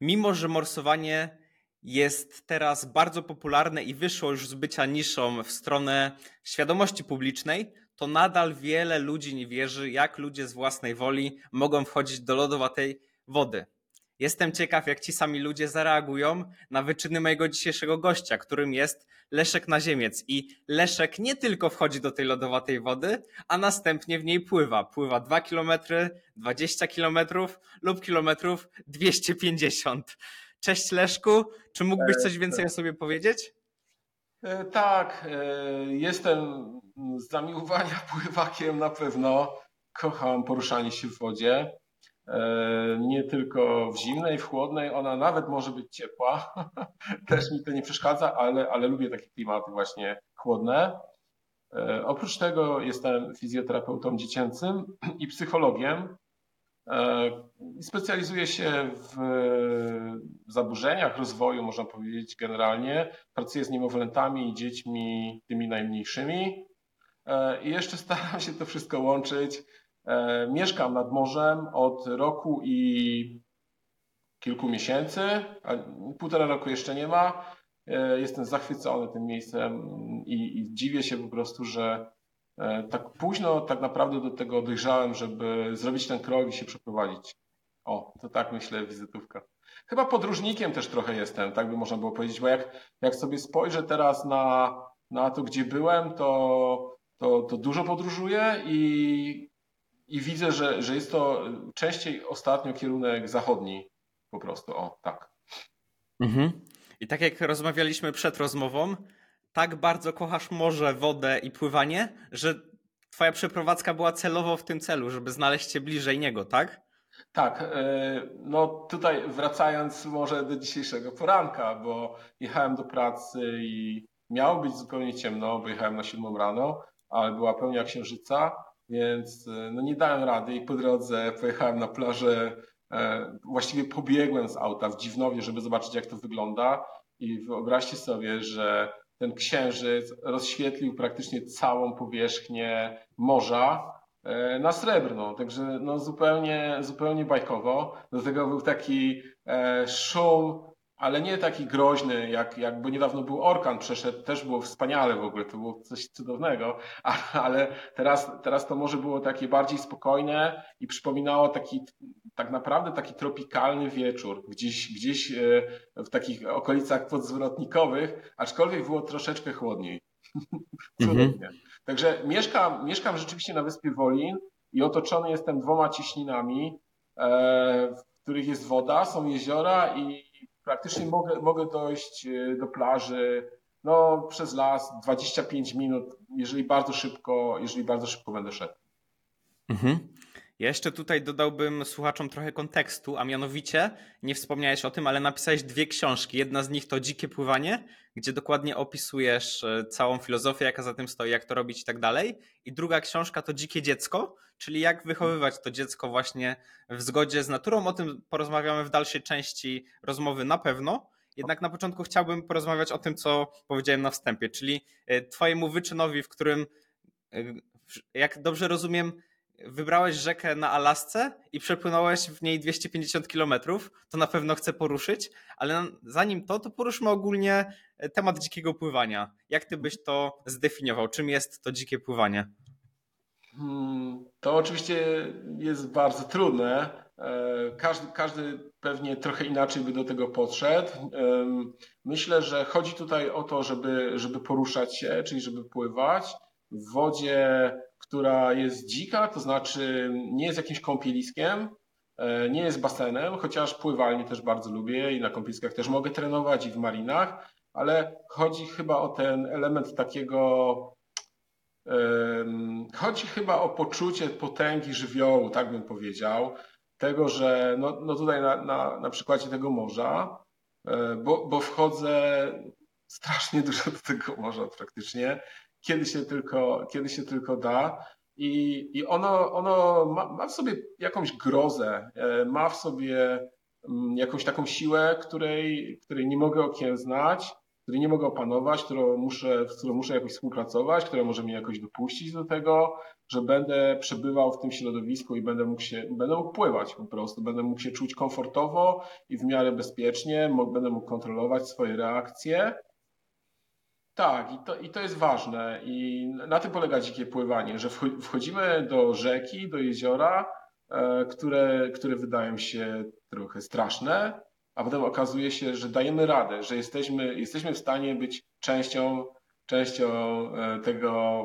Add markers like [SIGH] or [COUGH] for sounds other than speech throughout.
mimo że morsowanie jest teraz bardzo popularne i wyszło już z bycia niszą w stronę świadomości publicznej, to nadal wiele ludzi nie wierzy, jak ludzie z własnej woli mogą wchodzić do lodowatej wody. Jestem ciekaw, jak ci sami ludzie zareagują na wyczyny mojego dzisiejszego gościa, którym jest Leszek Naziemiec. I Leszek nie tylko wchodzi do tej lodowatej wody, a następnie w niej pływa. Pływa 2 km, 20 km lub kilometrów 250. Cześć Leszku, czy mógłbyś coś więcej o sobie powiedzieć? E, tak, e, jestem z zamiłowania [LAUGHS] pływakiem na pewno. Kocham poruszanie się w wodzie. E, nie tylko w zimnej, w chłodnej, ona nawet może być ciepła. [LAUGHS] Też mi to nie przeszkadza, ale, ale lubię takie klimaty właśnie chłodne. E, oprócz tego jestem fizjoterapeutą dziecięcym i psychologiem. E, specjalizuję się w zaburzeniach rozwoju, można powiedzieć generalnie. Pracuję z niemowlętami i dziećmi, tymi najmniejszymi. I jeszcze staram się to wszystko łączyć mieszkam nad morzem od roku i kilku miesięcy, a półtora roku jeszcze nie ma. E, jestem zachwycony tym miejscem i, i dziwię się po prostu, że e, tak późno tak naprawdę do tego dojrzałem, żeby zrobić ten krok i się przeprowadzić. O, to tak myślę, wizytówka. Chyba podróżnikiem też trochę jestem, tak by można było powiedzieć, bo jak, jak sobie spojrzę teraz na, na to, gdzie byłem, to, to, to dużo podróżuję i i widzę, że, że jest to częściej ostatnio kierunek zachodni po prostu. O, tak. Mhm. I tak jak rozmawialiśmy przed rozmową, tak bardzo kochasz morze, wodę i pływanie, że twoja przeprowadzka była celowo w tym celu, żeby znaleźć się bliżej niego, tak? Tak, e, no tutaj wracając może do dzisiejszego poranka, bo jechałem do pracy i miało być zupełnie ciemno, bo jechałem na siódmą rano, ale była pełnia księżyca więc e, no nie dałem rady i po drodze pojechałem na plażę, e, właściwie pobiegłem z auta w Dziwnowie, żeby zobaczyć jak to wygląda i wyobraźcie sobie, że ten księżyc rozświetlił praktycznie całą powierzchnię morza e, na srebrno, także no zupełnie, zupełnie bajkowo. Do tego był taki szum ale nie taki groźny, jak, jak bo niedawno był Orkan przeszedł, też było wspaniale w ogóle, to było coś cudownego, ale teraz, teraz to może było takie bardziej spokojne i przypominało taki tak naprawdę taki tropikalny wieczór, gdzieś, gdzieś e, w takich okolicach podzwrotnikowych, aczkolwiek było troszeczkę chłodniej. [LAUGHS] Mhm. Także mieszkam, mieszkam rzeczywiście na wyspie Wolin i otoczony jestem dwoma cieśninami, e, w których jest woda, są jeziora i praktycznie mogę, mogę dojść e, do plaży no, przez las 25 minut, jeżeli bardzo szybko, jeżeli bardzo szybko będę szedł. Mhm. Ja jeszcze tutaj dodałbym słuchaczom trochę kontekstu, a mianowicie, nie wspomniałeś o tym, ale napisałeś dwie książki. Jedna z nich to Dzikie Pływanie, gdzie dokładnie opisujesz e, całą filozofię, jaka za tym stoi, jak to robić i tak dalej. I druga książka to Dzikie Dziecko, czyli jak wychowywać to dziecko właśnie w zgodzie z naturą. O tym porozmawiamy w dalszej części rozmowy na pewno. Jednak na początku chciałbym porozmawiać o tym, co powiedziałem na wstępie, czyli e, Twojemu wyczynowi, w którym, e, jak dobrze rozumiem, wybrałeś rzekę na Alasce i przepłynąłeś w niej 250 kilometrów, to na pewno chcę poruszyć, ale zanim to, to poruszmy ogólnie e, temat dzikiego pływania. Jak ty byś to zdefiniował? Czym jest to dzikie pływanie? Hmm, to oczywiście jest bardzo trudne. E, każdy, każdy pewnie trochę inaczej by do tego podszedł. Myślę, że chodzi tutaj o to, żeby, żeby poruszać się, czyli żeby pływać w wodzie która jest dzika, to znaczy nie jest jakimś kąpieliskiem, e, nie jest basenem, chociaż pływalnie też bardzo lubię i na kąpieliskach też mogę trenować i w marinach, ale chodzi chyba o ten element takiego Chodzi chyba o poczucie potęgi żywiołu, tak bym powiedział. Tego, że no, no tutaj na, na, na przykładzie tego morza, e, bo, bo wchodzę strasznie [LAUGHS] dużo do tego morza praktycznie kiedy się tylko, kiedy się tylko da. I, i ono, ono ma, ma w sobie jakąś grozę, e, ma w sobie mm, jakąś taką siłę, której, której nie mogę okiełznać. Której nie mogę opanować, którą muszę, z którą muszę jakoś współpracować, która może mnie jakoś dopuścić do tego, że będę przebywał w tym środowisku i będę mógł się, będę mógł pływać po prostu, będę mógł się czuć komfortowo i w miarę bezpiecznie, będę mógł kontrolować swoje reakcje. Tak, i to, i to jest ważne. I na tym polega dzikie pływanie, że wchodzimy do rzeki, do jeziora, e, które, które wydają się trochę straszne, a potem okazuje się, że dajemy radę, że jesteśmy, jesteśmy w stanie być częścią, częścią e, tego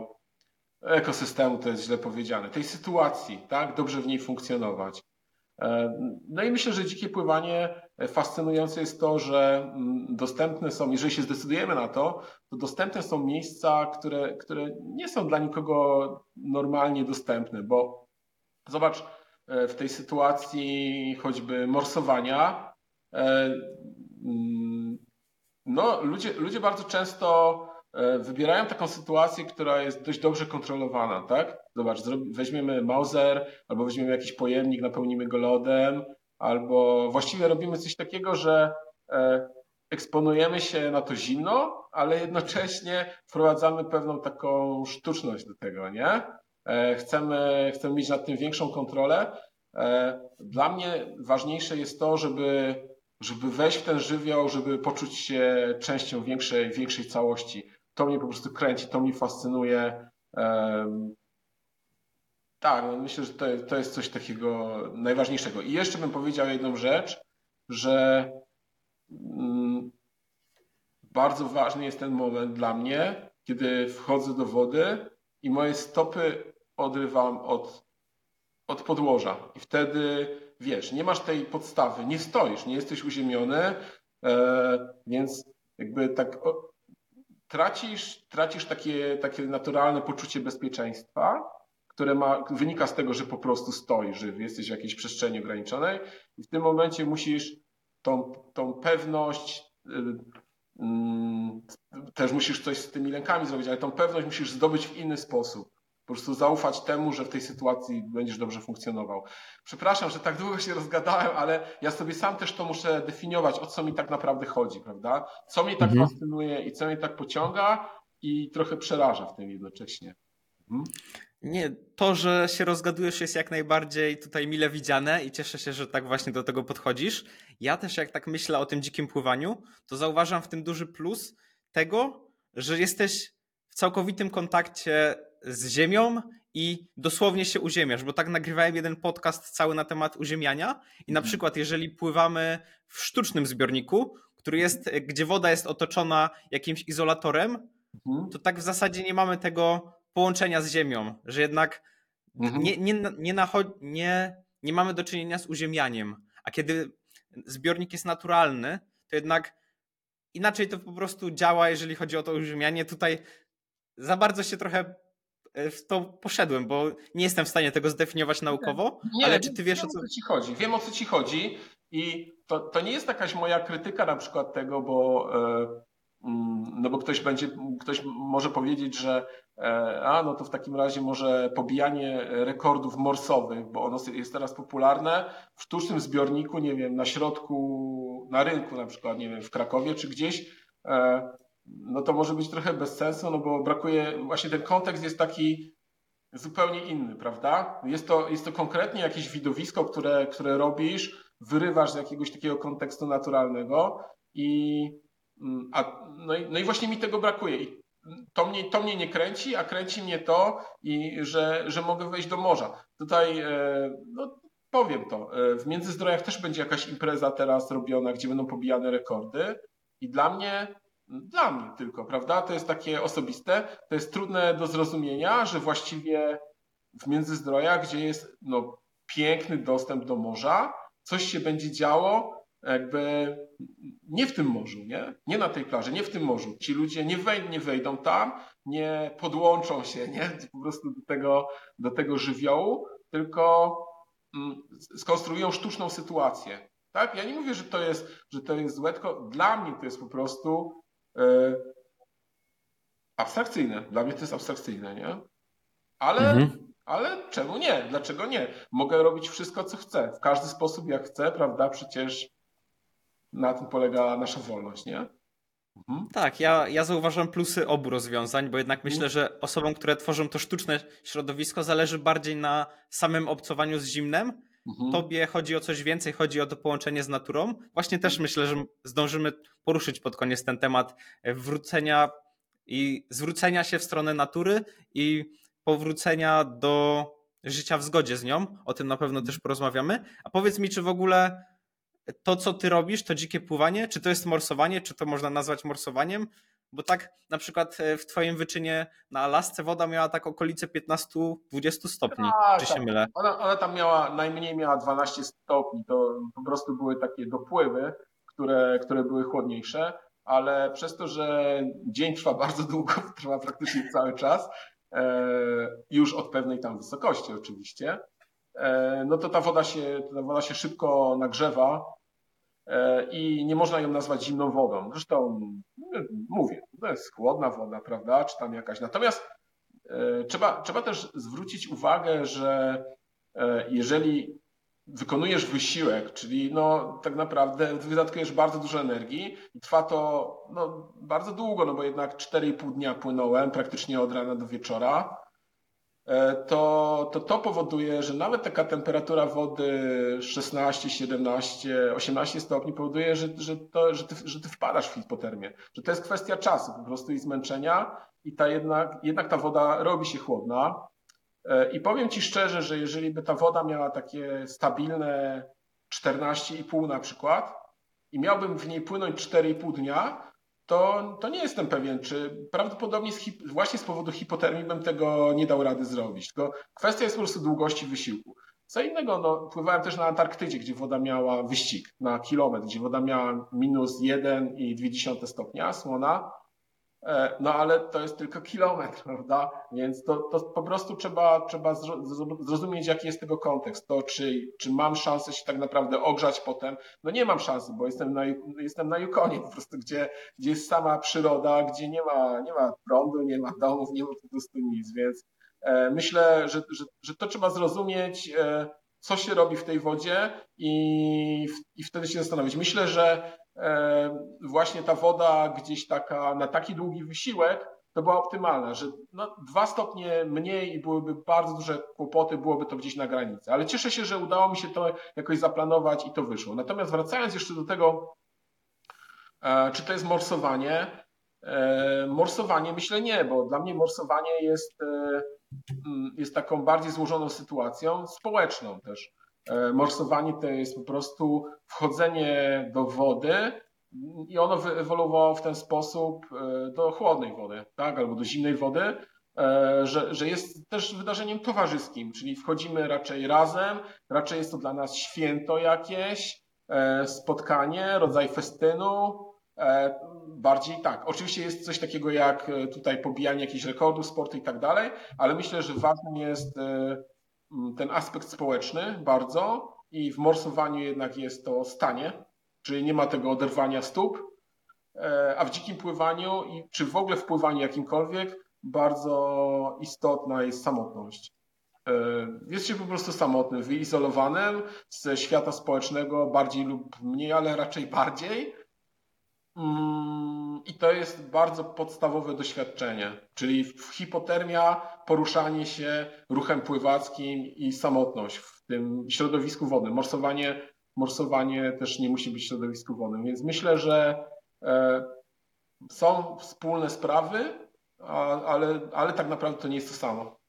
ekosystemu, to jest źle powiedziane, tej sytuacji, tak? Dobrze w niej funkcjonować. E, no i myślę, że dzikie pływanie fascynujące jest to, że mm, dostępne są, jeżeli się zdecydujemy na to, to dostępne są miejsca, które, które nie są dla nikogo normalnie dostępne, bo zobacz, w tej sytuacji choćby morsowania, E, mm, no, ludzie, ludzie bardzo często e, wybierają taką sytuację, która jest dość dobrze kontrolowana, tak? Zobacz, weźmiemy Mauser, albo weźmiemy jakiś pojemnik, napełnimy go lodem, albo właściwie robimy coś takiego, że e, eksponujemy się na to zimno, ale jednocześnie wprowadzamy pewną taką sztuczność do tego, nie? Chcemy, chcemy mieć nad tym większą kontrolę. Dla mnie ważniejsze jest to, żeby żeby wejść w ten żywioł, żeby poczuć się częścią większej, większej całości. To mnie po prostu kręci, to mnie fascynuje. tak, no myślę, że to, to jest coś takiego najważniejszego. I jeszcze bym powiedział jedną rzecz, że mm, bardzo ważny jest ten moment dla mnie, kiedy wchodzę do wody i moje stopy odrywam od, od podłoża. I wtedy wiesz, nie masz tej podstawy, nie stoisz, nie jesteś uziemiony, e, więc jakby tak tracisz, tracisz takie, takie naturalne poczucie bezpieczeństwa, które ma, wynika z tego, że po prostu stoisz, że jesteś w jakiejś przestrzeni ograniczonej i w tym momencie musisz tą, tą pewność, y, też musisz coś z tymi lękami zrobić, ale tą pewność musisz zdobyć w inny sposób. Po prostu zaufać temu, że w tej sytuacji będziesz dobrze funkcjonował. Przepraszam, że tak długo się rozgadałem, ale ja sobie sam też to muszę definiować, o co mi tak naprawdę chodzi, prawda? Co mnie tak mhm. fascynuje i co mnie tak pociąga i trochę przeraża w tym jednocześnie. Mhm. Nie, to, że się rozgadujesz jest jak najbardziej tutaj mile widziane i cieszę się, że tak właśnie do tego podchodzisz. Ja też jak tak myślę o tym dzikim pływaniu, to zauważam w tym duży plus tego, że jesteś w całkowitym kontakcie z ziemią i dosłownie się uziemiasz, bo tak nagrywałem jeden podcast cały na temat uziemiania i na mhm. przykład jeżeli pływamy w sztucznym zbiorniku, który jest, gdzie woda jest otoczona jakimś izolatorem, mhm. to tak w zasadzie nie mamy tego połączenia z ziemią, że jednak mhm. nie, nie, nie, nie, nie mamy do czynienia z uziemianiem, a kiedy zbiornik jest naturalny, to jednak inaczej to po prostu działa, jeżeli chodzi o to uziemianie. Tutaj za bardzo się trochę E, w to poszedłem, bo nie jestem w stanie tego zdefiniować naukowo, nie, ale czy ty wiesz wiem, o co... ci chodzi? Wiem o co ci chodzi i to, to nie jest jakaś moja krytyka na przykład tego, bo e, no bo ktoś będzie, ktoś może powiedzieć, że e, a no to w takim razie może pobijanie rekordów morsowych, bo ono jest teraz popularne w sztucznym zbiorniku, nie wiem, na środku, na rynku na przykład, nie wiem, w Krakowie czy gdzieś no to może być trochę bez sensu, no bo brakuje, właśnie ten kontekst jest taki zupełnie inny, prawda? Jest to, jest to konkretnie jakieś widowisko, które, które robisz, wyrywasz z jakiegoś takiego kontekstu naturalnego i, mm, a, no, i, no i właśnie mi tego brakuje. I to mnie, to mnie nie kręci, a kręci mnie to, i że, że mogę wejść do morza. Tutaj e, no, powiem to. E, w Międzyzdrojach też będzie jakaś impreza teraz robiona, gdzie będą pobijane rekordy. I dla mnie dla mnie tylko, prawda? To jest takie osobiste. To jest trudne do zrozumienia, że właściwie w Międzyzdrojach, gdzie jest no, piękny dostęp do morza, coś się będzie działo jakby nie w tym morzu, nie? Nie na tej plaży, nie w tym morzu. Ci ludzie nie, wej nie wejdą tam, nie podłączą się, nie? Po prostu do tego, do tego żywiołu, tylko mm, skonstruują sztuczną sytuację. Tak? Ja nie mówię, że to jest, że to jest złe, tylko dla mnie to jest po prostu E, abstrakcyjne. Dla mnie to jest abstrakcyjne, nie? Ale, mhm. ale czemu nie? Dlaczego nie? Mogę robić wszystko, co chcę. W każdy sposób, jak chcę, prawda? Przecież na tym polega nasza wolność, nie? Mhm. Tak, ja, ja zauważam plusy obu rozwiązań, bo jednak myślę, że osobom, które tworzą to sztuczne środowisko, zależy bardziej na samym obcowaniu z zimnem. Mhm. Tobie chodzi o coś więcej, chodzi o to połączenie z naturą. Właśnie też myślę, że zdążymy poruszyć pod koniec ten temat wrócenia i zwrócenia się w stronę natury i powrócenia do życia w zgodzie z nią. O tym na pewno też porozmawiamy. A powiedz mi, czy w ogóle to, co ty robisz, to dzikie pływanie, czy to jest morsowanie, czy to można nazwać morsowaniem? Bo tak na przykład e, w twoim wyczynie na Alasce woda miała tak okolice 15-20 stopni, tak, czy się tak. mylę? Ona, ona tam miała, najmniej miała 12 stopni, to po prostu były takie dopływy, które, które były chłodniejsze, ale przez to, że dzień trwa bardzo długo, [LAUGHS] trwa praktycznie cały czas, e, już od pewnej tam wysokości oczywiście, e, no to ta woda się, ta woda się szybko nagrzewa i nie można ją nazwać zimną wodą. Zresztą no, mówię, to jest chłodna woda, prawda, czy tam jakaś. Natomiast e, trzeba, trzeba też zwrócić uwagę, że e, jeżeli wykonujesz wysiłek, czyli no, tak naprawdę wydatkujesz bardzo dużo energii i trwa to no, bardzo długo, no bo jednak 4,5 dnia płynąłem praktycznie od rana do wieczora, E, to, to to powoduje, że nawet taka temperatura wody 16, 17, 18 stopni powoduje, że, że, to, że, ty, że ty wpadasz w hipotermię. Że to jest kwestia czasu po prostu i zmęczenia i ta jednak, jednak ta woda robi się chłodna. E, I powiem Ci szczerze, że jeżeli by ta woda miała takie stabilne 14,5 na przykład i miałbym w niej płynąć 4,5 dnia, to, to nie jestem pewien, czy prawdopodobnie z hip, właśnie z powodu hipotermii bym tego nie dał rady zrobić. Tylko kwestia jest po prostu długości wysiłku. Co innego, no, pływałem też na Antarktydzie, gdzie woda miała wyścig na kilometr, gdzie woda miała minus 1,2 stopnia słona no ale to jest tylko kilometr, [LAUGHS] prawda? Więc to, to po prostu trzeba, trzeba zrozumieć, jaki jest tego kontekst. To, czy, czy mam szansę się tak naprawdę ogrzać potem. No nie mam szansy, bo jestem na, jestem na Yukonie [LAUGHS] po prostu, gdzie, gdzie jest sama przyroda, gdzie nie ma, nie ma prądu, nie ma domów, nie ma po prostu nic. Więc e, myślę, że, że, że to trzeba zrozumieć, e, co się robi w tej wodzie i, i wtedy się zastanowić. Myślę, że E, właśnie ta woda gdzieś taka na taki długi wysiłek to była optymalna, że no, dwa stopnie mniej i byłyby bardzo duże kłopoty, byłoby to gdzieś na granicy. Ale cieszę się, że udało mi się to jakoś zaplanować i to wyszło. Natomiast wracając jeszcze do tego, e, czy to jest morsowanie, e, morsowanie myślę nie, bo dla mnie morsowanie jest, jest taką bardziej złożoną sytuacją, społeczną też. E, morsowanie to jest po prostu wchodzenie do wody i ono wyewoluowało w ten sposób e, do chłodnej wody, tak, albo do zimnej wody, e, że, że jest też wydarzeniem towarzyskim, czyli wchodzimy raczej razem, raczej jest to dla nas święto jakieś, spotkanie, rodzaj festynu, bardziej tak. Oczywiście jest coś takiego jak tutaj pobijanie jakichś rekordów sportu i tak dalej, ale myślę, że ważnym jest ten aspekt społeczny bardzo i w morsowaniu jednak jest to stanie, czyli nie ma tego oderwania stóp, e, a w dzikim pływaniu i czy w ogóle w pływaniu jakimkolwiek bardzo istotna jest samotność. E, jest się po prostu samotnym, wyizolowanym ze świata społecznego bardziej lub mniej, ale raczej bardziej Mm, I to jest bardzo podstawowe doświadczenie, czyli hipotermia, poruszanie się ruchem pływackim i samotność w tym środowisku wodnym. Morsowanie, morsowanie też nie musi być w środowisku wodnym, więc myślę, że e, są wspólne sprawy, ale, ale tak naprawdę to nie jest to samo.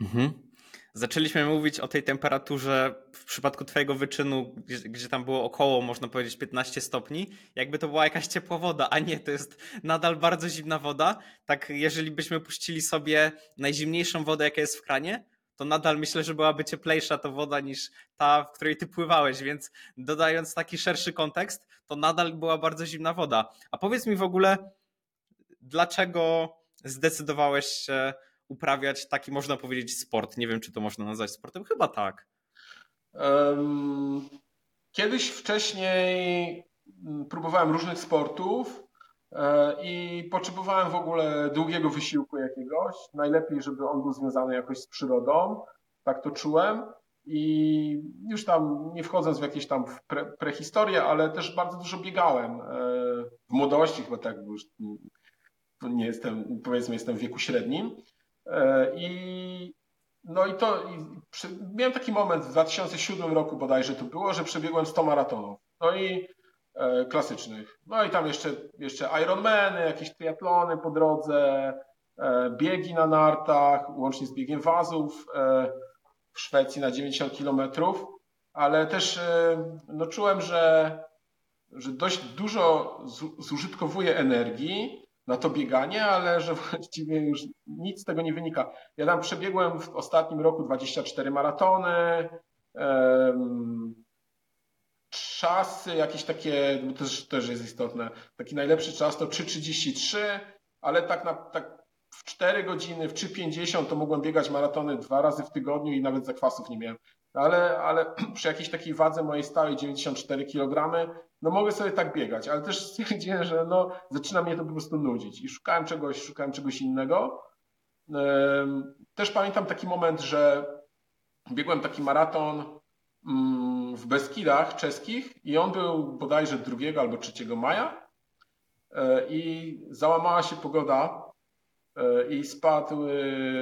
Mhm. Zaczęliśmy mówić o tej temperaturze w przypadku Twojego wyczynu, gdzie, gdzie, tam było około, można powiedzieć, 15 stopni, jakby to była jakaś ciepła woda, a nie, to jest nadal bardzo zimna woda. Tak, jeżeli byśmy puścili sobie najzimniejszą wodę, jaka jest w kranie, to nadal myślę, że byłaby cieplejsza to woda niż ta, w której Ty pływałeś, więc dodając taki szerszy kontekst, to nadal była bardzo zimna woda. A powiedz mi w ogóle, dlaczego zdecydowałeś się uprawiać taki, można powiedzieć, sport. Nie wiem, czy to można nazwać sportem. Chyba tak. Kiedyś wcześniej mm, próbowałem różnych sportów e, i potrzebowałem w ogóle długiego wysiłku jakiegoś. Najlepiej, żeby on był związany jakoś z przyrodą. Tak to czułem. i już tam nie wchodząc w jakieś tam pre, ale też bardzo dużo biegałem w młodości, chyba tak, bo już nie jestem, powiedzmy, jestem w wieku średnim. I no i to, i przy, miałem taki moment w 2007 roku bodajże to było, że przebiegłem 100 maratonów. No i e, klasycznych. No i tam jeszcze, jeszcze Ironmany, jakieś triatlony po drodze, e, biegi na nartach, łącznie z biegiem wazów e, w Szwecji na 90 kilometrów, ale też e, no, czułem, że, że dość dużo zużytkowuję energii, na to bieganie, ale że właściwie już nic z tego nie wynika. Ja tam przebiegłem w ostatnim roku 24 maratony, czasy jakieś takie, bo też, też jest istotne, taki najlepszy czas to 3,33, ale tak, na, tak w 4 godziny, w 3,50 to mogłem biegać maratony dwa razy w tygodniu i nawet zakwasów nie miałem. Ale, ale [CLEARS THROAT] przy jakiejś takiej wadze mojej stałej 94 kg no mogę sobie tak biegać, ale też [LAUGHS] stwierdziłem, że no, zaczyna mnie to po prostu nudzić. I szukałem czegoś, szukałem czegoś innego. Też pamiętam taki moment, że biegłem taki maraton mm, w Beskidach czeskich i on był bodajże 2 albo 3 maja. E, i załamała się pogoda e, i spadł,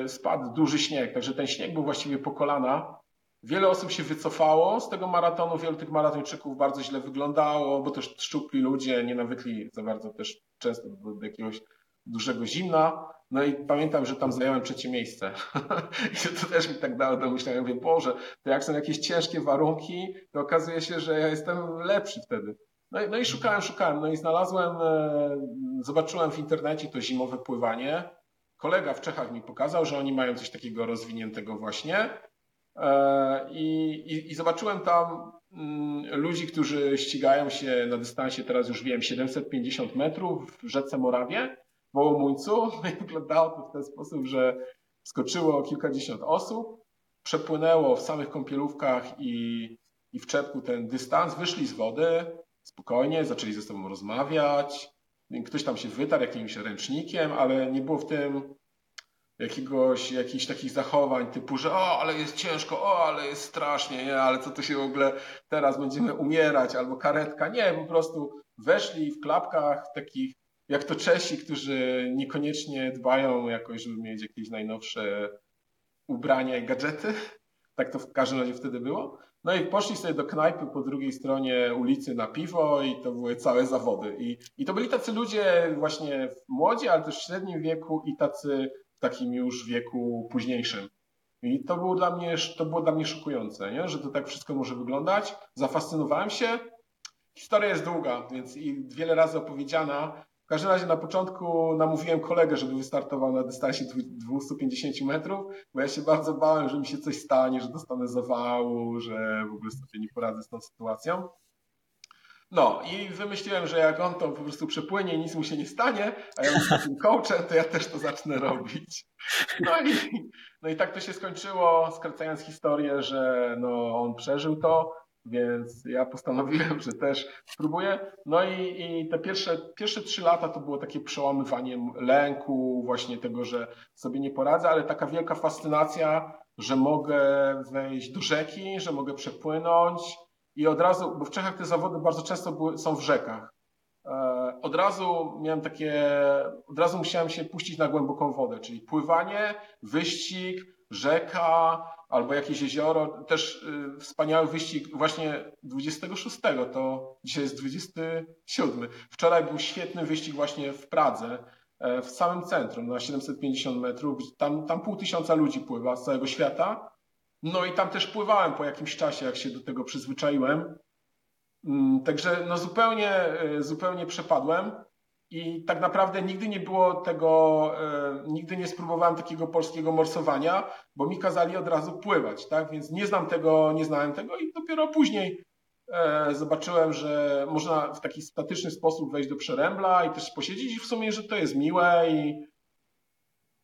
spadł duży śnieg, także ten śnieg był właściwie po kolana Wiele osób się wycofało z tego maratonu, wielu tych maratończyków bardzo źle wyglądało, bo też szczupli ludzie nie nawykli za bardzo też często do jakiegoś dużego zimna. No i pamiętam, że tam zająłem trzecie miejsce. [LAUGHS] I to też mi tak dało do myślenia. Mówię, Boże, to jak są jakieś ciężkie warunki, to okazuje się, że ja jestem lepszy wtedy. No i, no i szukałem, szukałem. No i znalazłem, e, zobaczyłem w internecie to zimowe pływanie. Kolega w Czechach mi pokazał, że oni mają coś takiego rozwiniętego właśnie. E, I, i, I, zobaczyłem tam mm, ludzi, którzy ścigają się na dystansie, teraz już wiem, 750 metrów w rzece Morawie, w Wołomuńcu. [LAUGHS] No wyglądało to w ten sposób, że skoczyło kilkadziesiąt osób, przepłynęło w samych kąpielówkach i, i w czepku ten dystans, wyszli z wody spokojnie, zaczęli ze sobą rozmawiać. Ktoś tam się wytarł jakimś ręcznikiem, ale nie było w tym jakiegoś, jakichś takich zachowań typu, że o, ale jest ciężko, o, ale jest strasznie, nie, ale co to się w ogóle teraz będziemy umierać, albo karetka. Nie, po prostu weszli w klapkach takich, jak to Czesi, którzy niekoniecznie dbają jakoś, żeby mieć jakieś najnowsze ubrania i gadżety. Tak to w każdym razie wtedy było. No i poszli sobie do knajpy po drugiej stronie ulicy na piwo i to były całe zawody. I, i to byli tacy ludzie właśnie młodzi, ale też w średnim wieku i tacy w takim już wieku późniejszym. I to było dla mnie, to było dla mnie szokujące, nie? że to tak wszystko może wyglądać. Zafascynowałem się. Historia jest długa, więc i wiele razy opowiedziana. W każdym razie na początku namówiłem kolegę, żeby wystartował na dystansie 250 metrów, bo ja się bardzo bałem, że mi się coś stanie, że dostanę zawału, że w ogóle sobie nie poradzę z tą sytuacją. No i wymyśliłem, że jak on to po prostu przepłynie i nic mu się nie stanie, a ja jestem takim coachem, to ja też to zacznę robić. No i, no i tak to się skończyło, skracając historię, że no, on przeżył to, więc ja postanowiłem, że też spróbuję. No i, i te pierwsze, pierwsze trzy lata to było takie przełamywanie lęku, właśnie tego, że sobie nie poradzę, ale taka wielka fascynacja, że mogę wejść do rzeki, że mogę przepłynąć, i od razu, bo w Czechach te zawody bardzo często były, są w rzekach. E, od razu miałem takie, od razu musiałem się puścić na głęboką wodę, czyli pływanie, wyścig, rzeka albo jakieś jezioro. Też y, wspaniały wyścig właśnie 26, to dzisiaj jest 27. Wczoraj był świetny wyścig właśnie w Pradze, e, w samym centrum, na 750 metrów. Tam, tam pół tysiąca ludzi pływa z całego świata no i tam też pływałem po jakimś czasie, jak się do tego przyzwyczaiłem. Mm, także no zupełnie, e, zupełnie przepadłem i tak naprawdę nigdy nie było tego, e, nigdy nie spróbowałem takiego polskiego morsowania, bo mi kazali od razu pływać, tak? Więc nie znam tego, nie znałem tego i dopiero później e, zobaczyłem, że można w taki statyczny sposób wejść do przerębla i też posiedzieć i w sumie, że to jest miłe i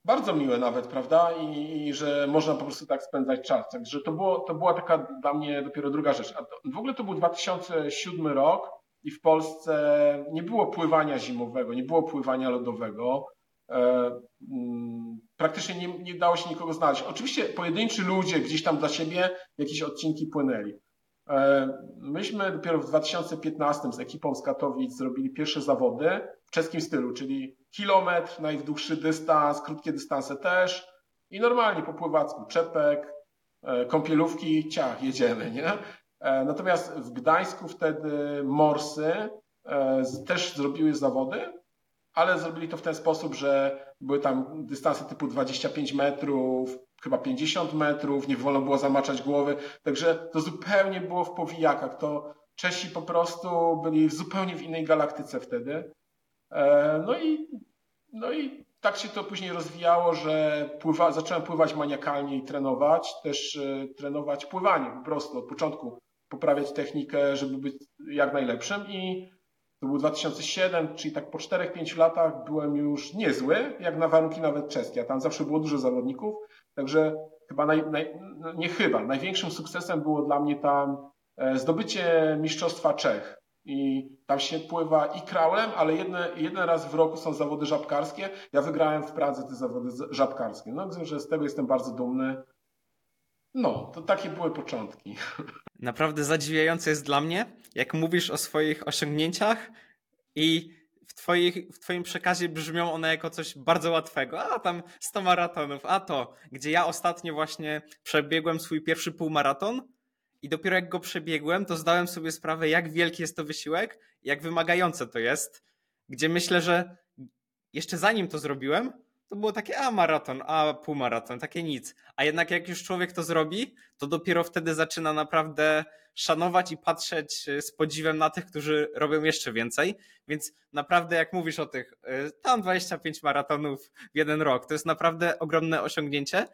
bardzo miłe nawet, prawda? I, I, że można po prostu tak spędzać czas. Także to, było, to była taka dla mnie dopiero druga rzecz. A to, w ogóle to był 2007 rok i w Polsce nie było pływania zimowego, nie było pływania lodowego. E, mm, praktycznie nie, nie dało się nikogo znaleźć. Oczywiście pojedynczy ludzie gdzieś tam dla siebie jakieś odcinki płynęli. E, myśmy dopiero w 2015 z ekipą z Katowic zrobili pierwsze zawody w czeskim stylu, czyli kilometr, najdłuższy dystans, krótkie dystanse też i normalnie po pływacku czepek, e, kąpielówki, ciach, jedziemy, nie? E, natomiast w Gdańsku wtedy morsy też zrobiły zawody, ale zrobili to w ten sposób, że były tam dystanse typu 25 metrów, chyba 50 metrów, nie wolno było zamaczać głowy, także to zupełnie było w powijakach. To Czesi po prostu byli zupełnie w innej galaktyce wtedy. E, no i, no i tak się to później rozwijało, że pływa, zacząłem pływać maniakalnie i trenować, też e, trenować pływanie po prostu od początku, poprawiać technikę, żeby być jak najlepszym i to był 2007, czyli tak po 4-5 latach byłem już niezły, jak na warunki nawet czeskie, a tam zawsze było dużo zawodników, Także chyba, naj, naj, no nie chyba, największym sukcesem było dla mnie tam e, zdobycie Mistrzostwa Czech. I tam się pływa i kraulem, ale jedne, jeden raz w roku są zawody żabkarskie. Ja wygrałem w Pradze te zawody żabkarskie. No, że z tego jestem bardzo dumny. No, to takie były początki. [LAUGHS] Naprawdę zadziwiające jest dla mnie, jak mówisz o swoich osiągnięciach i w, twoich, w Twoim przekazie brzmią one jako coś bardzo łatwego. A tam 100 maratonów, a to, gdzie ja ostatnio właśnie przebiegłem swój pierwszy półmaraton i dopiero jak go przebiegłem, to zdałem sobie sprawę, jak wielki jest to wysiłek, jak wymagające to jest, gdzie myślę, że jeszcze zanim to zrobiłem, to było takie, a maraton, a półmaraton, takie nic. A jednak jak już człowiek to zrobi, to dopiero wtedy zaczyna naprawdę szanować i patrzeć e, z podziwem na tych, którzy robią jeszcze więcej. Więc naprawdę, jak mówisz o tych, e, tam 25 maratonów w jeden rok, to jest naprawdę ogromne osiągnięcie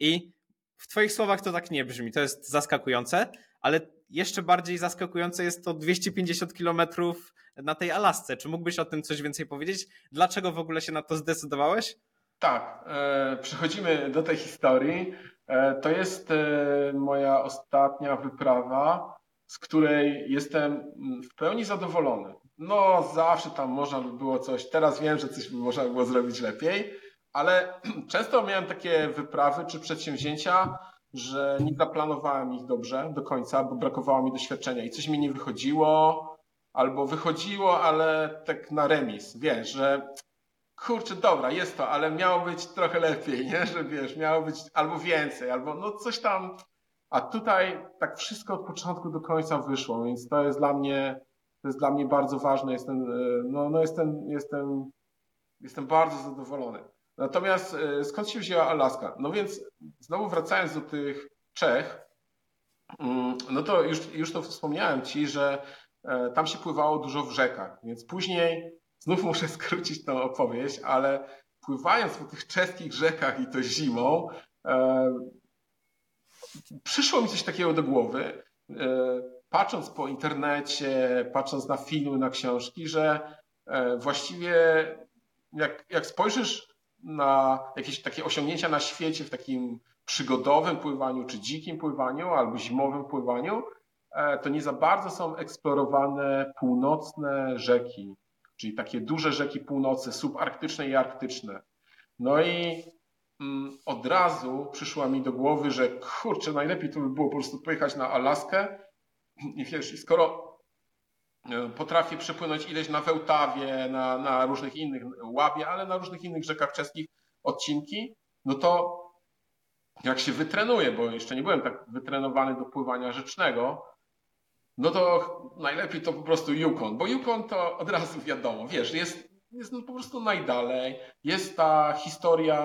i w Twoich słowach to tak nie brzmi. To jest zaskakujące, ale jeszcze bardziej zaskakujące jest to 250 kilometrów na tej Alasce. Czy mógłbyś o tym coś więcej powiedzieć? Dlaczego w ogóle się na to zdecydowałeś? Tak, e, przechodzimy do tej historii. E, to jest e, moja ostatnia wyprawa, z której jestem mm, w pełni zadowolony. No, zawsze tam można by było coś, teraz wiem, że coś by można było zrobić lepiej, ale [CLEARS THROAT] często miałem takie wyprawy czy przedsięwzięcia, że nie zaplanowałem ich dobrze do końca, bo brakowało mi doświadczenia i coś mi nie wychodziło, albo wychodziło, ale tak na remis, wiesz, że kurczę, dobra, jest to, ale miało być trochę lepiej, nie? Że wiesz, miało być albo więcej, albo no coś tam. A tutaj tak wszystko od początku do końca wyszło, więc to jest dla mnie, to jest dla mnie bardzo ważne. Jestem, e, no, no jestem, jestem, jestem bardzo zadowolony. Natomiast e, skąd się wzięła Alaska? No więc znowu wracając do tych Czech, mm, no to już, już to wspomniałem Ci, że e, tam się pływało dużo w rzekach, więc później Znów muszę [LAUGHS] skrócić tę opowieść, ale pływając po tych czeskich rzekach i to zimą, e, przyszło mi coś takiego do głowy, patrząc po internecie, patrząc na filmy, na książki, że właściwie jak, jak spojrzysz na jakieś takie osiągnięcia na świecie w takim przygodowym pływaniu, czy dzikim pływaniu, albo zimowym pływaniu, e, to nie za bardzo są eksplorowane północne rzeki, czyli takie duże rzeki północy, subarktyczne i arktyczne. No i mm, od razu przyszła mi do głowy, że kurczę, najlepiej to by było po prostu pojechać na Alaskę i wiesz, skoro e, potrafię przepłynąć ileś na Wełtawie, na, na różnych innych, Łabie, ale na różnych innych rzekach czeskich odcinki, no to jak się wytrenuję, bo jeszcze nie byłem tak wytrenowany do pływania rzecznego, no to najlepiej to po prostu Yukon, bo Yukon to od razu wiadomo, wiesz, jest, jest no po prostu najdalej, jest ta historia,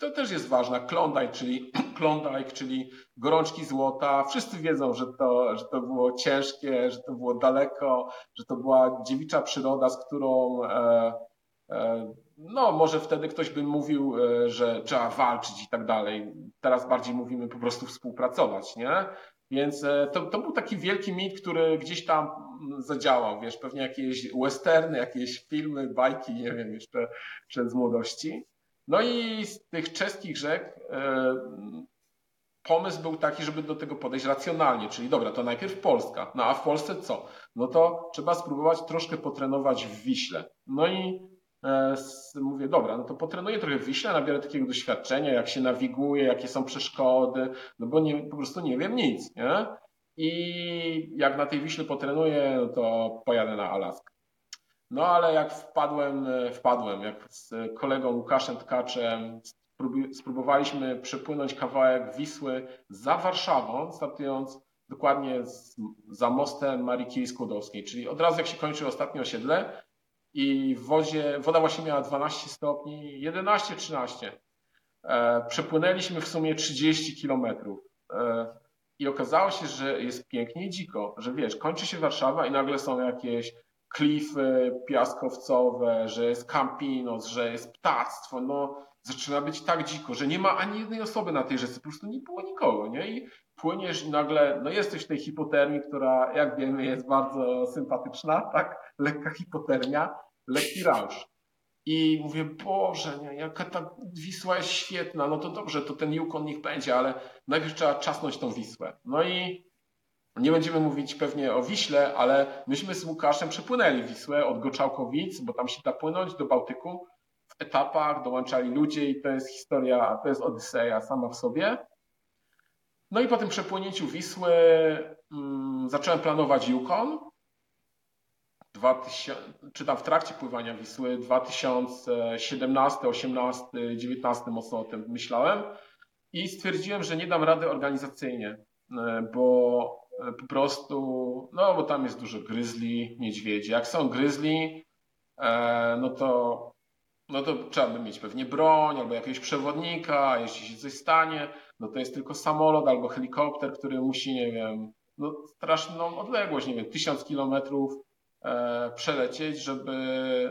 która też jest ważna, Klondike, czyli [CLEARS THROAT] Klondike, czyli gorączki złota. Wszyscy wiedzą, że to, że to było ciężkie, że to było daleko, że to była dziewicza przyroda, z którą e, e, no może wtedy ktoś by mówił, e, że trzeba walczyć i tak dalej. Teraz bardziej mówimy po prostu współpracować, nie? Więc e, to, to był taki wielki mit, który gdzieś tam mm, zadziałał, wiesz, pewnie jakieś westerny, jakieś filmy, bajki, nie wiem, jeszcze przed z młodości. No i z tych czeskich rzek e, pomysł był taki, żeby do tego podejść racjonalnie, czyli dobra, to najpierw Polska, no a w Polsce co? No to trzeba spróbować troszkę potrenować w Wiśle. No i e, mówię, dobra, no to potrenuję trochę w Wiśle, nabiorę takiego doświadczenia, jak się nawiguje, jakie są przeszkody, no bo nie, po prostu nie wiem nic, nie? I jak na tej Wiśle potrenuję, no to pojadę na Alaskę. No ale jak wpadłem, e, wpadłem, jak z kolegą Łukaszem Tkaczem spróbowaliśmy przepłynąć kawałek Wisły za Warszawą, startując dokładnie z, za mostem Marii Curie czyli od razu jak się kończy ostatnie osiedle i w wozie, woda właśnie miała 12 stopni, 11-13. E, przepłynęliśmy w sumie 30 kilometrów. E, I okazało się, że jest pięknie i dziko, że wiesz, kończy się Warszawa i nagle są jakieś klify piaskowcowe, że jest kampinos, że jest ptactwo, no zaczyna być tak dziko, że nie ma ani jednej osoby na tej rzece, po prostu nie było nikogo, nie? I płyniesz i nagle, no jesteś w tej hipotermii, która jak wiemy jest bardzo sympatyczna, tak? Lekka hipotermia, lekki rausz. I mówię, Boże, nie, jaka ta Wisła jest świetna, no to dobrze, to ten Yukon niech będzie, ale najpierw trzeba czasnąć tą Wisłę. No i nie będziemy mówić pewnie o Wiśle, ale myśmy z Łukaszem przepłynęli Wisłę od Goczałkowic, bo tam się da płynąć do Bałtyku. W etapach dołączali ludzie i to jest historia, to jest Odyseja sama w sobie. No i po tym przepłynięciu Wisły um, zacząłem planować Yukon. 2000, czy tam w trakcie pływania Wisły 2017, 18, 19 mocno o tym myślałem i stwierdziłem, że nie dam rady organizacyjnie, e, bo po prostu, no bo tam jest dużo gryzli, niedźwiedzi. Jak są gryzli, e, no to no to trzeba by mieć pewnie broń albo jakiegoś przewodnika, jeśli się coś stanie, no to jest tylko samolot albo helikopter, który musi, nie wiem, no straszną odległość, nie wiem, tysiąc kilometrów e, przelecieć, żeby,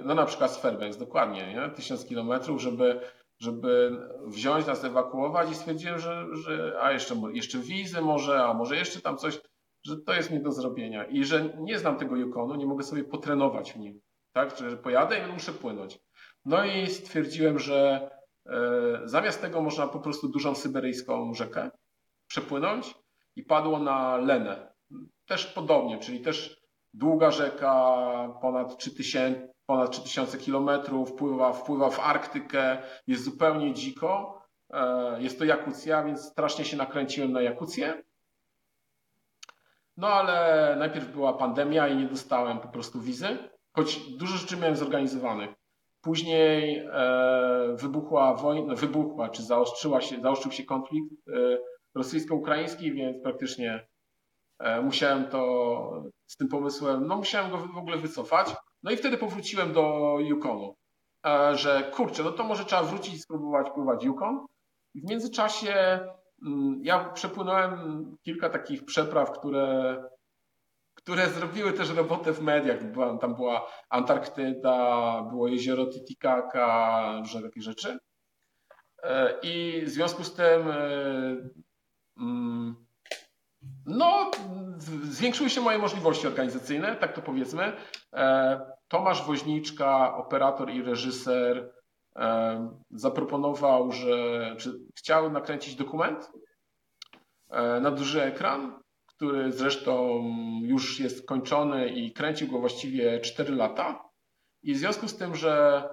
no na przykład z Fairbanks, dokładnie, nie? tysiąc kilometrów, żeby, żeby wziąć nas, ewakuować i stwierdziłem, że, że a jeszcze, jeszcze wizy może, a może jeszcze tam coś, że to jest nie do zrobienia i że nie znam tego Yukonu, nie mogę sobie potrenować w nim, tak, że pojadę i muszę płynąć. No i stwierdziłem, że e, zamiast tego można po prostu dużą syberyjską rzekę przepłynąć i padło na Lenę. Też podobnie, czyli też długa rzeka, ponad 3000, ponad 3000 kilometrów, wpływa, wpływa w Arktykę, jest zupełnie dziko. E, jest to Jakucja, więc strasznie się nakręciłem na Jakucję. No ale najpierw była pandemia i nie dostałem po prostu wizy, choć dużo rzeczy miałem zorganizowanych. Później e, wybuchła wojna, wybuchła, czy zaostrzyła się, zaostrzył się konflikt e, rosyjsko-ukraiński, więc praktycznie e, musiałem to z tym pomysłem, no musiałem go w ogóle wycofać. No i wtedy powróciłem do Yukonu, że kurczę, no to może trzeba wrócić i spróbować pływać Yukon. W międzyczasie ja przepłynąłem kilka takich przepraw, które które zrobiły też robotę w mediach. Tam była Antarktyda, było jezioro Titicaca, różne takie rzeczy. E, I w związku z tym e, mm, no, zwiększyły się moje możliwości organizacyjne, tak to powiedzmy. E, Tomasz Woźniczka, operator i reżyser, zaproponował, że czy chciał nakręcić dokument na duży ekran który zresztą już jest kończony i kręcił go właściwie 4 lata. I w związku z tym, że,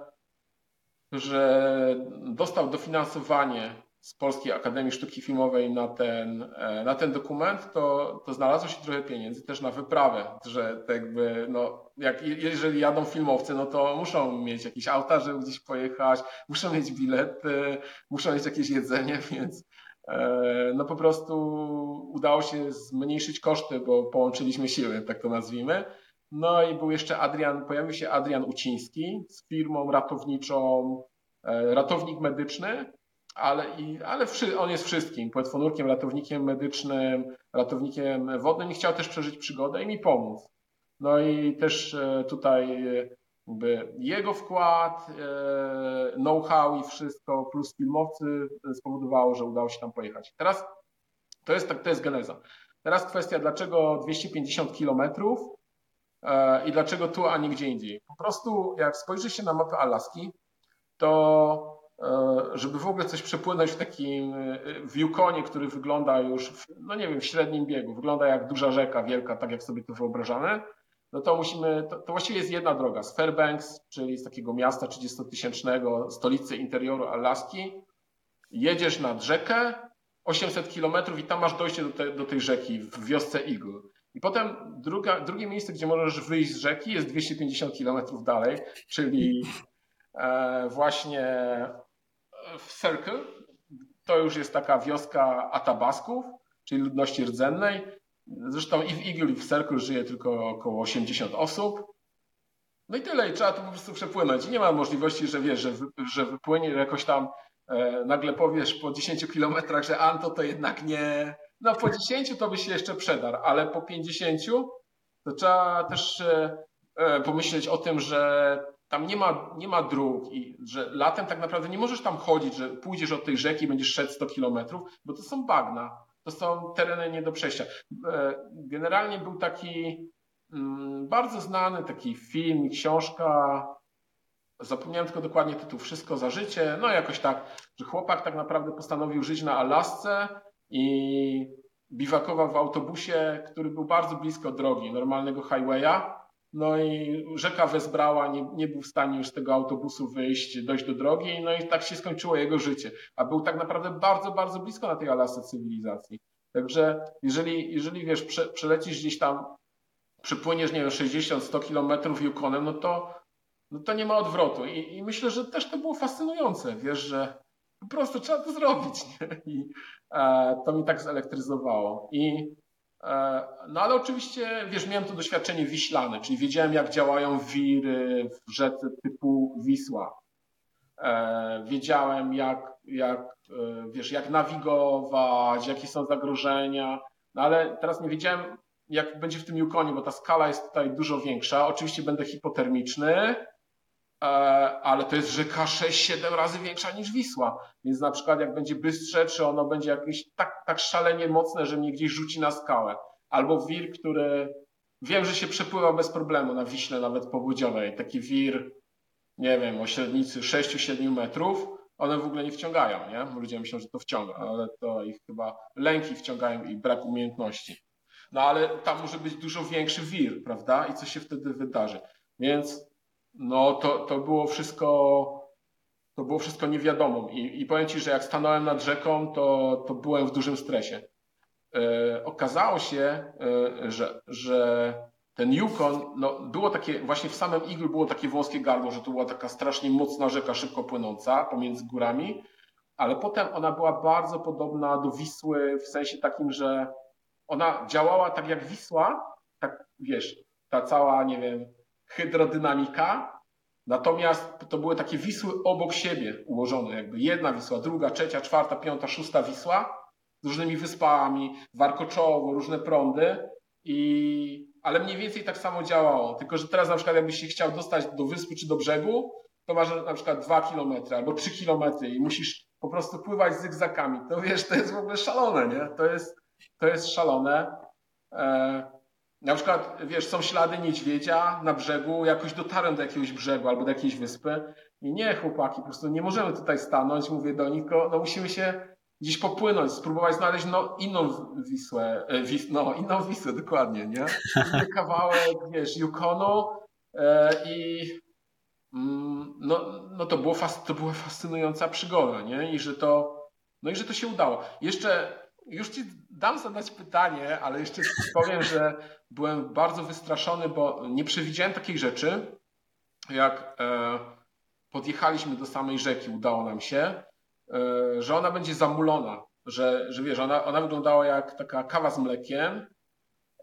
że dostał dofinansowanie z Polskiej Akademii Sztuki Filmowej na ten, na ten dokument, to, to znalazło się trochę pieniędzy też na wyprawę, że tak jakby, no, jak, jeżeli jadą filmowcy, no to muszą mieć jakieś auta, żeby gdzieś pojechać, muszą mieć bilety, muszą mieć jakieś jedzenie, [LAUGHS] więc, E, no po prostu udało się zmniejszyć koszty, bo połączyliśmy siły, tak to nazwijmy. No i był jeszcze Adrian, pojawił się Adrian Uciński z firmą ratowniczą, e, ratownik medyczny, ale, i, ale on jest wszystkim, płetwonurkiem, ratownikiem medycznym, ratownikiem wodnym i chciał też przeżyć przygodę i mi pomóc. No i też e, tutaj jakby jego wkład, e, know-how i wszystko, plus filmowcy spowodowało, że udało się tam pojechać. Teraz to jest, to jest geneza. Teraz kwestia, dlaczego 250 kilometrów e, i dlaczego tu, a nie gdzie indziej. Po prostu jak spojrzy się na mapę Alaski, to e, żeby w ogóle coś przepłynąć w takim, w Yukonie, który wygląda już, w, no nie wiem, w średnim biegu, wygląda jak duża rzeka wielka, tak jak sobie to wyobrażamy, no to musimy, to, to właściwie jest jedna droga, z Fairbanks, czyli z takiego miasta 30-tysięcznego, stolicy interioru Alaski, jedziesz nad rzekę, 800 kilometrów i tam masz dojście do, te, do tej rzeki w wiosce Eagle. I potem druga, drugie miejsce, gdzie możesz wyjść z rzeki jest 250 kilometrów dalej, czyli e, właśnie w Circle. To już jest taka wioska Atabasków, czyli ludności rdzennej. Zresztą i w Eagle i w Circle żyje tylko około 80 osób. No i tyle, i trzeba to po prostu przepłynąć. Nie ma możliwości, że wiesz, że, wy, że wypłynie jakoś tam e, nagle powiesz po 10 kilometrach, że Anto to jednak nie. No po 10 to by się jeszcze przedarł, ale po 50 to trzeba też e, e, pomyśleć o tym, że tam nie ma, nie ma dróg i że latem tak naprawdę nie możesz tam chodzić, że pójdziesz od tej rzeki i będziesz szedł 100 kilometrów, bo to są bagna, to są tereny nie do przejścia. E, generalnie był taki mm, bardzo znany taki film, książka, zapomniałem tylko dokładnie tytuł, Wszystko za życie, no jakoś tak, że chłopak tak naprawdę postanowił żyć na Alasce i biwakował w autobusie, który był bardzo blisko drogi, normalnego highwaya, no i rzeka wezbrała, nie, nie był w stanie już z tego autobusu wyjść, dojść do drogi, no i tak się skończyło jego życie. A był tak naprawdę bardzo, bardzo blisko na tej Alasce cywilizacji. Także jeżeli, jeżeli wiesz, prze, przelecisz gdzieś tam, przypłyniesz, nie wiem, 60-100 kilometrów Yukonem, no to, no to nie ma odwrotu. I, I, myślę, że też to było fascynujące, wiesz, że po prostu trzeba to zrobić. Nie? I to mi tak zelektryzowało. I no ale oczywiście, wiesz, miałem to doświadczenie wiślane, czyli wiedziałem, jak działają wiry w rzece typu Wisła. E, wiedziałem, jak, jak, e, wiesz, jak nawigować, jakie są zagrożenia, no ale teraz nie wiedziałem, jak będzie w tym Yukonie, bo ta skala jest tutaj dużo większa. Oczywiście będę hipotermiczny, ale to jest rzeka 6-7 razy większa niż Wisła. Więc na przykład jak będzie bystrze, czy ono będzie jakieś tak, tak szalenie mocne, że mnie gdzieś rzuci na skałę. Albo wir, który wiem, że się przepływa bez problemu na Wiśle, nawet powodziowej. Taki wir, nie wiem, o średnicy 6-7 metrów, one w ogóle nie wciągają, nie? Ludzie myślą, że to wciąga, ale to ich chyba lęki wciągają i brak umiejętności. No ale tam może być dużo większy wir, prawda? I co się wtedy wydarzy? Więc no to, to było wszystko to było wszystko niewiadomą I, i powiem Ci, że jak stanąłem nad rzeką, to, to byłem w dużym stresie. E, okazało się, e, że, że ten Yukon, no było takie, właśnie w samym Eagle było takie wąskie gardło, że to była taka strasznie mocna rzeka, szybko płynąca pomiędzy górami, ale potem ona była bardzo podobna do Wisły w sensie takim, że ona działała tak jak Wisła, tak wiesz, ta cała, nie wiem, hydrodynamika, natomiast to były takie Wisły obok siebie ułożone, jakby jedna Wisła, druga, trzecia, czwarta, piąta, szósta Wisła z różnymi wyspami, warkoczowo, różne prądy i ale mniej więcej tak samo działało, tylko że teraz na przykład jakbyś się chciał dostać do wyspy czy do brzegu, to masz na przykład dwa kilometry albo trzy kilometry i musisz po prostu pływać zygzakami. To wiesz, to jest w ogóle szalone, nie? To jest, to jest szalone. E, na przykład, wiesz, są ślady niedźwiedzia na brzegu, jakoś dotarłem do jakiegoś brzegu albo do jakiejś wyspy i nie, chłopaki, po prostu nie możemy tutaj stanąć, mówię do nich, tylko no musimy się gdzieś popłynąć, spróbować znaleźć no, inną Wisłę, e, wis, no [LAUGHS] inną Wisłę, dokładnie, nie? Inny kawałek, [LAUGHS] wiesz, Yukonu e, i mm, no, no to, było fas, to była fascynująca przygoda, nie? I że to, no i że to się udało. Jeszcze już Ci dam zadać pytanie, ale jeszcze powiem, że byłem bardzo wystraszony, bo nie przewidziałem takiej rzeczy, jak e, podjechaliśmy do samej rzeki, udało nam się, e, że ona będzie zamulona, że, że wiesz, ona, ona wyglądała jak taka kawa z mlekiem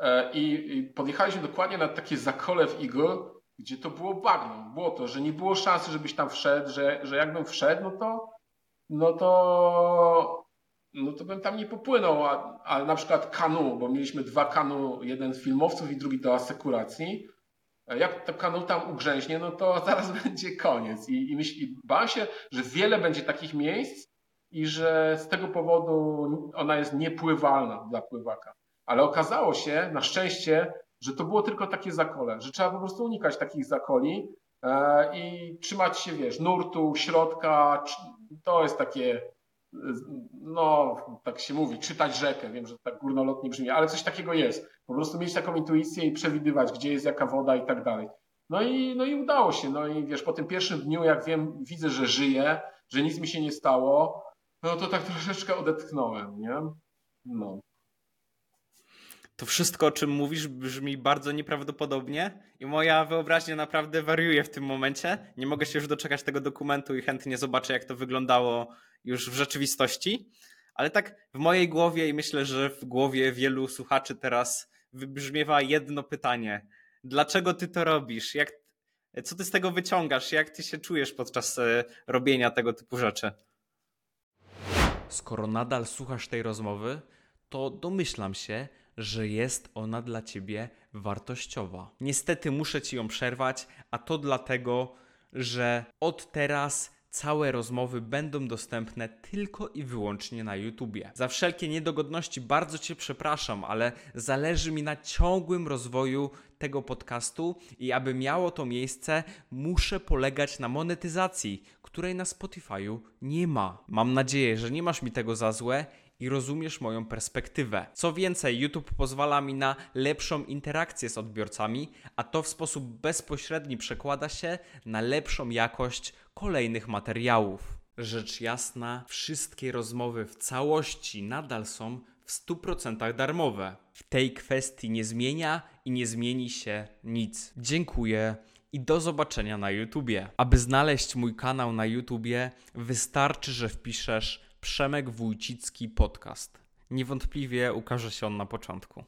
e, i, i podjechaliśmy dokładnie na takie zakole w Eagle, gdzie to było bagno, było to, że nie było szansy, żebyś tam wszedł, że, że jakbym wszedł, no to no to no to bym tam nie popłynął, a, a na przykład kanu, bo mieliśmy dwa kanu, jeden z filmowców i drugi do asekuracji. Jak to kanu tam ugrzęźnie, no to [LAUGHS] zaraz będzie koniec. I, i, myśl, i bałem się, że wiele będzie takich miejsc i że z tego powodu ona jest niepływalna dla pływaka. Ale okazało się, na szczęście, że to było tylko takie zakole, że trzeba po prostu unikać takich zakoli e, i trzymać się, wiesz, nurtu, środka. To jest takie no tak się mówi, czytać rzekę. Wiem, że tak górnolotnie brzmi, ale coś takiego jest. Po prostu mieć taką intuicję i przewidywać, gdzie jest jaka woda i tak dalej. No i, no i udało się. No i wiesz, po tym pierwszym dniu, jak wiem, widzę, że żyję, że nic mi się nie stało, no to tak troszeczkę odetchnąłem, nie? No. To wszystko, o czym mówisz, brzmi bardzo nieprawdopodobnie i moja wyobraźnia naprawdę wariuje w tym momencie. Nie mogę się już doczekać tego dokumentu i chętnie zobaczę, jak to wyglądało już w rzeczywistości. Ale tak w mojej głowie i myślę, że w głowie wielu słuchaczy teraz wybrzmiewa jedno pytanie. Dlaczego ty to robisz? Jak, co ty z tego wyciągasz? Jak ty się czujesz podczas e, robienia tego typu rzeczy? Skoro nadal słuchasz tej rozmowy, to domyślam się, że jest ona dla ciebie wartościowa. Niestety muszę ci ją przerwać, a to dlatego, że od teraz całe rozmowy będą dostępne tylko i wyłącznie na YouTubie. Za wszelkie niedogodności bardzo Cię przepraszam, ale zależy mi na ciągłym rozwoju tego podcastu i aby miało to miejsce, muszę polegać na monetyzacji, której na Spotify'u nie ma. Mam nadzieję, że nie masz mi tego za złe i rozumiesz moją perspektywę. Co więcej, YouTube pozwala mi na lepszą interakcję z odbiorcami, a to w sposób bezpośredni przekłada się na lepszą jakość kolejnych materiałów. Rzecz jasna, wszystkie rozmowy w całości nadal są w 100% darmowe. W tej kwestii nie zmienia i nie zmieni się nic. Dziękuję i do zobaczenia na YouTubie. Aby znaleźć mój kanał na YouTubie, wystarczy, że wpiszesz Przemek Wójcicki Podcast. Niewątpliwie ukaże się on na początku.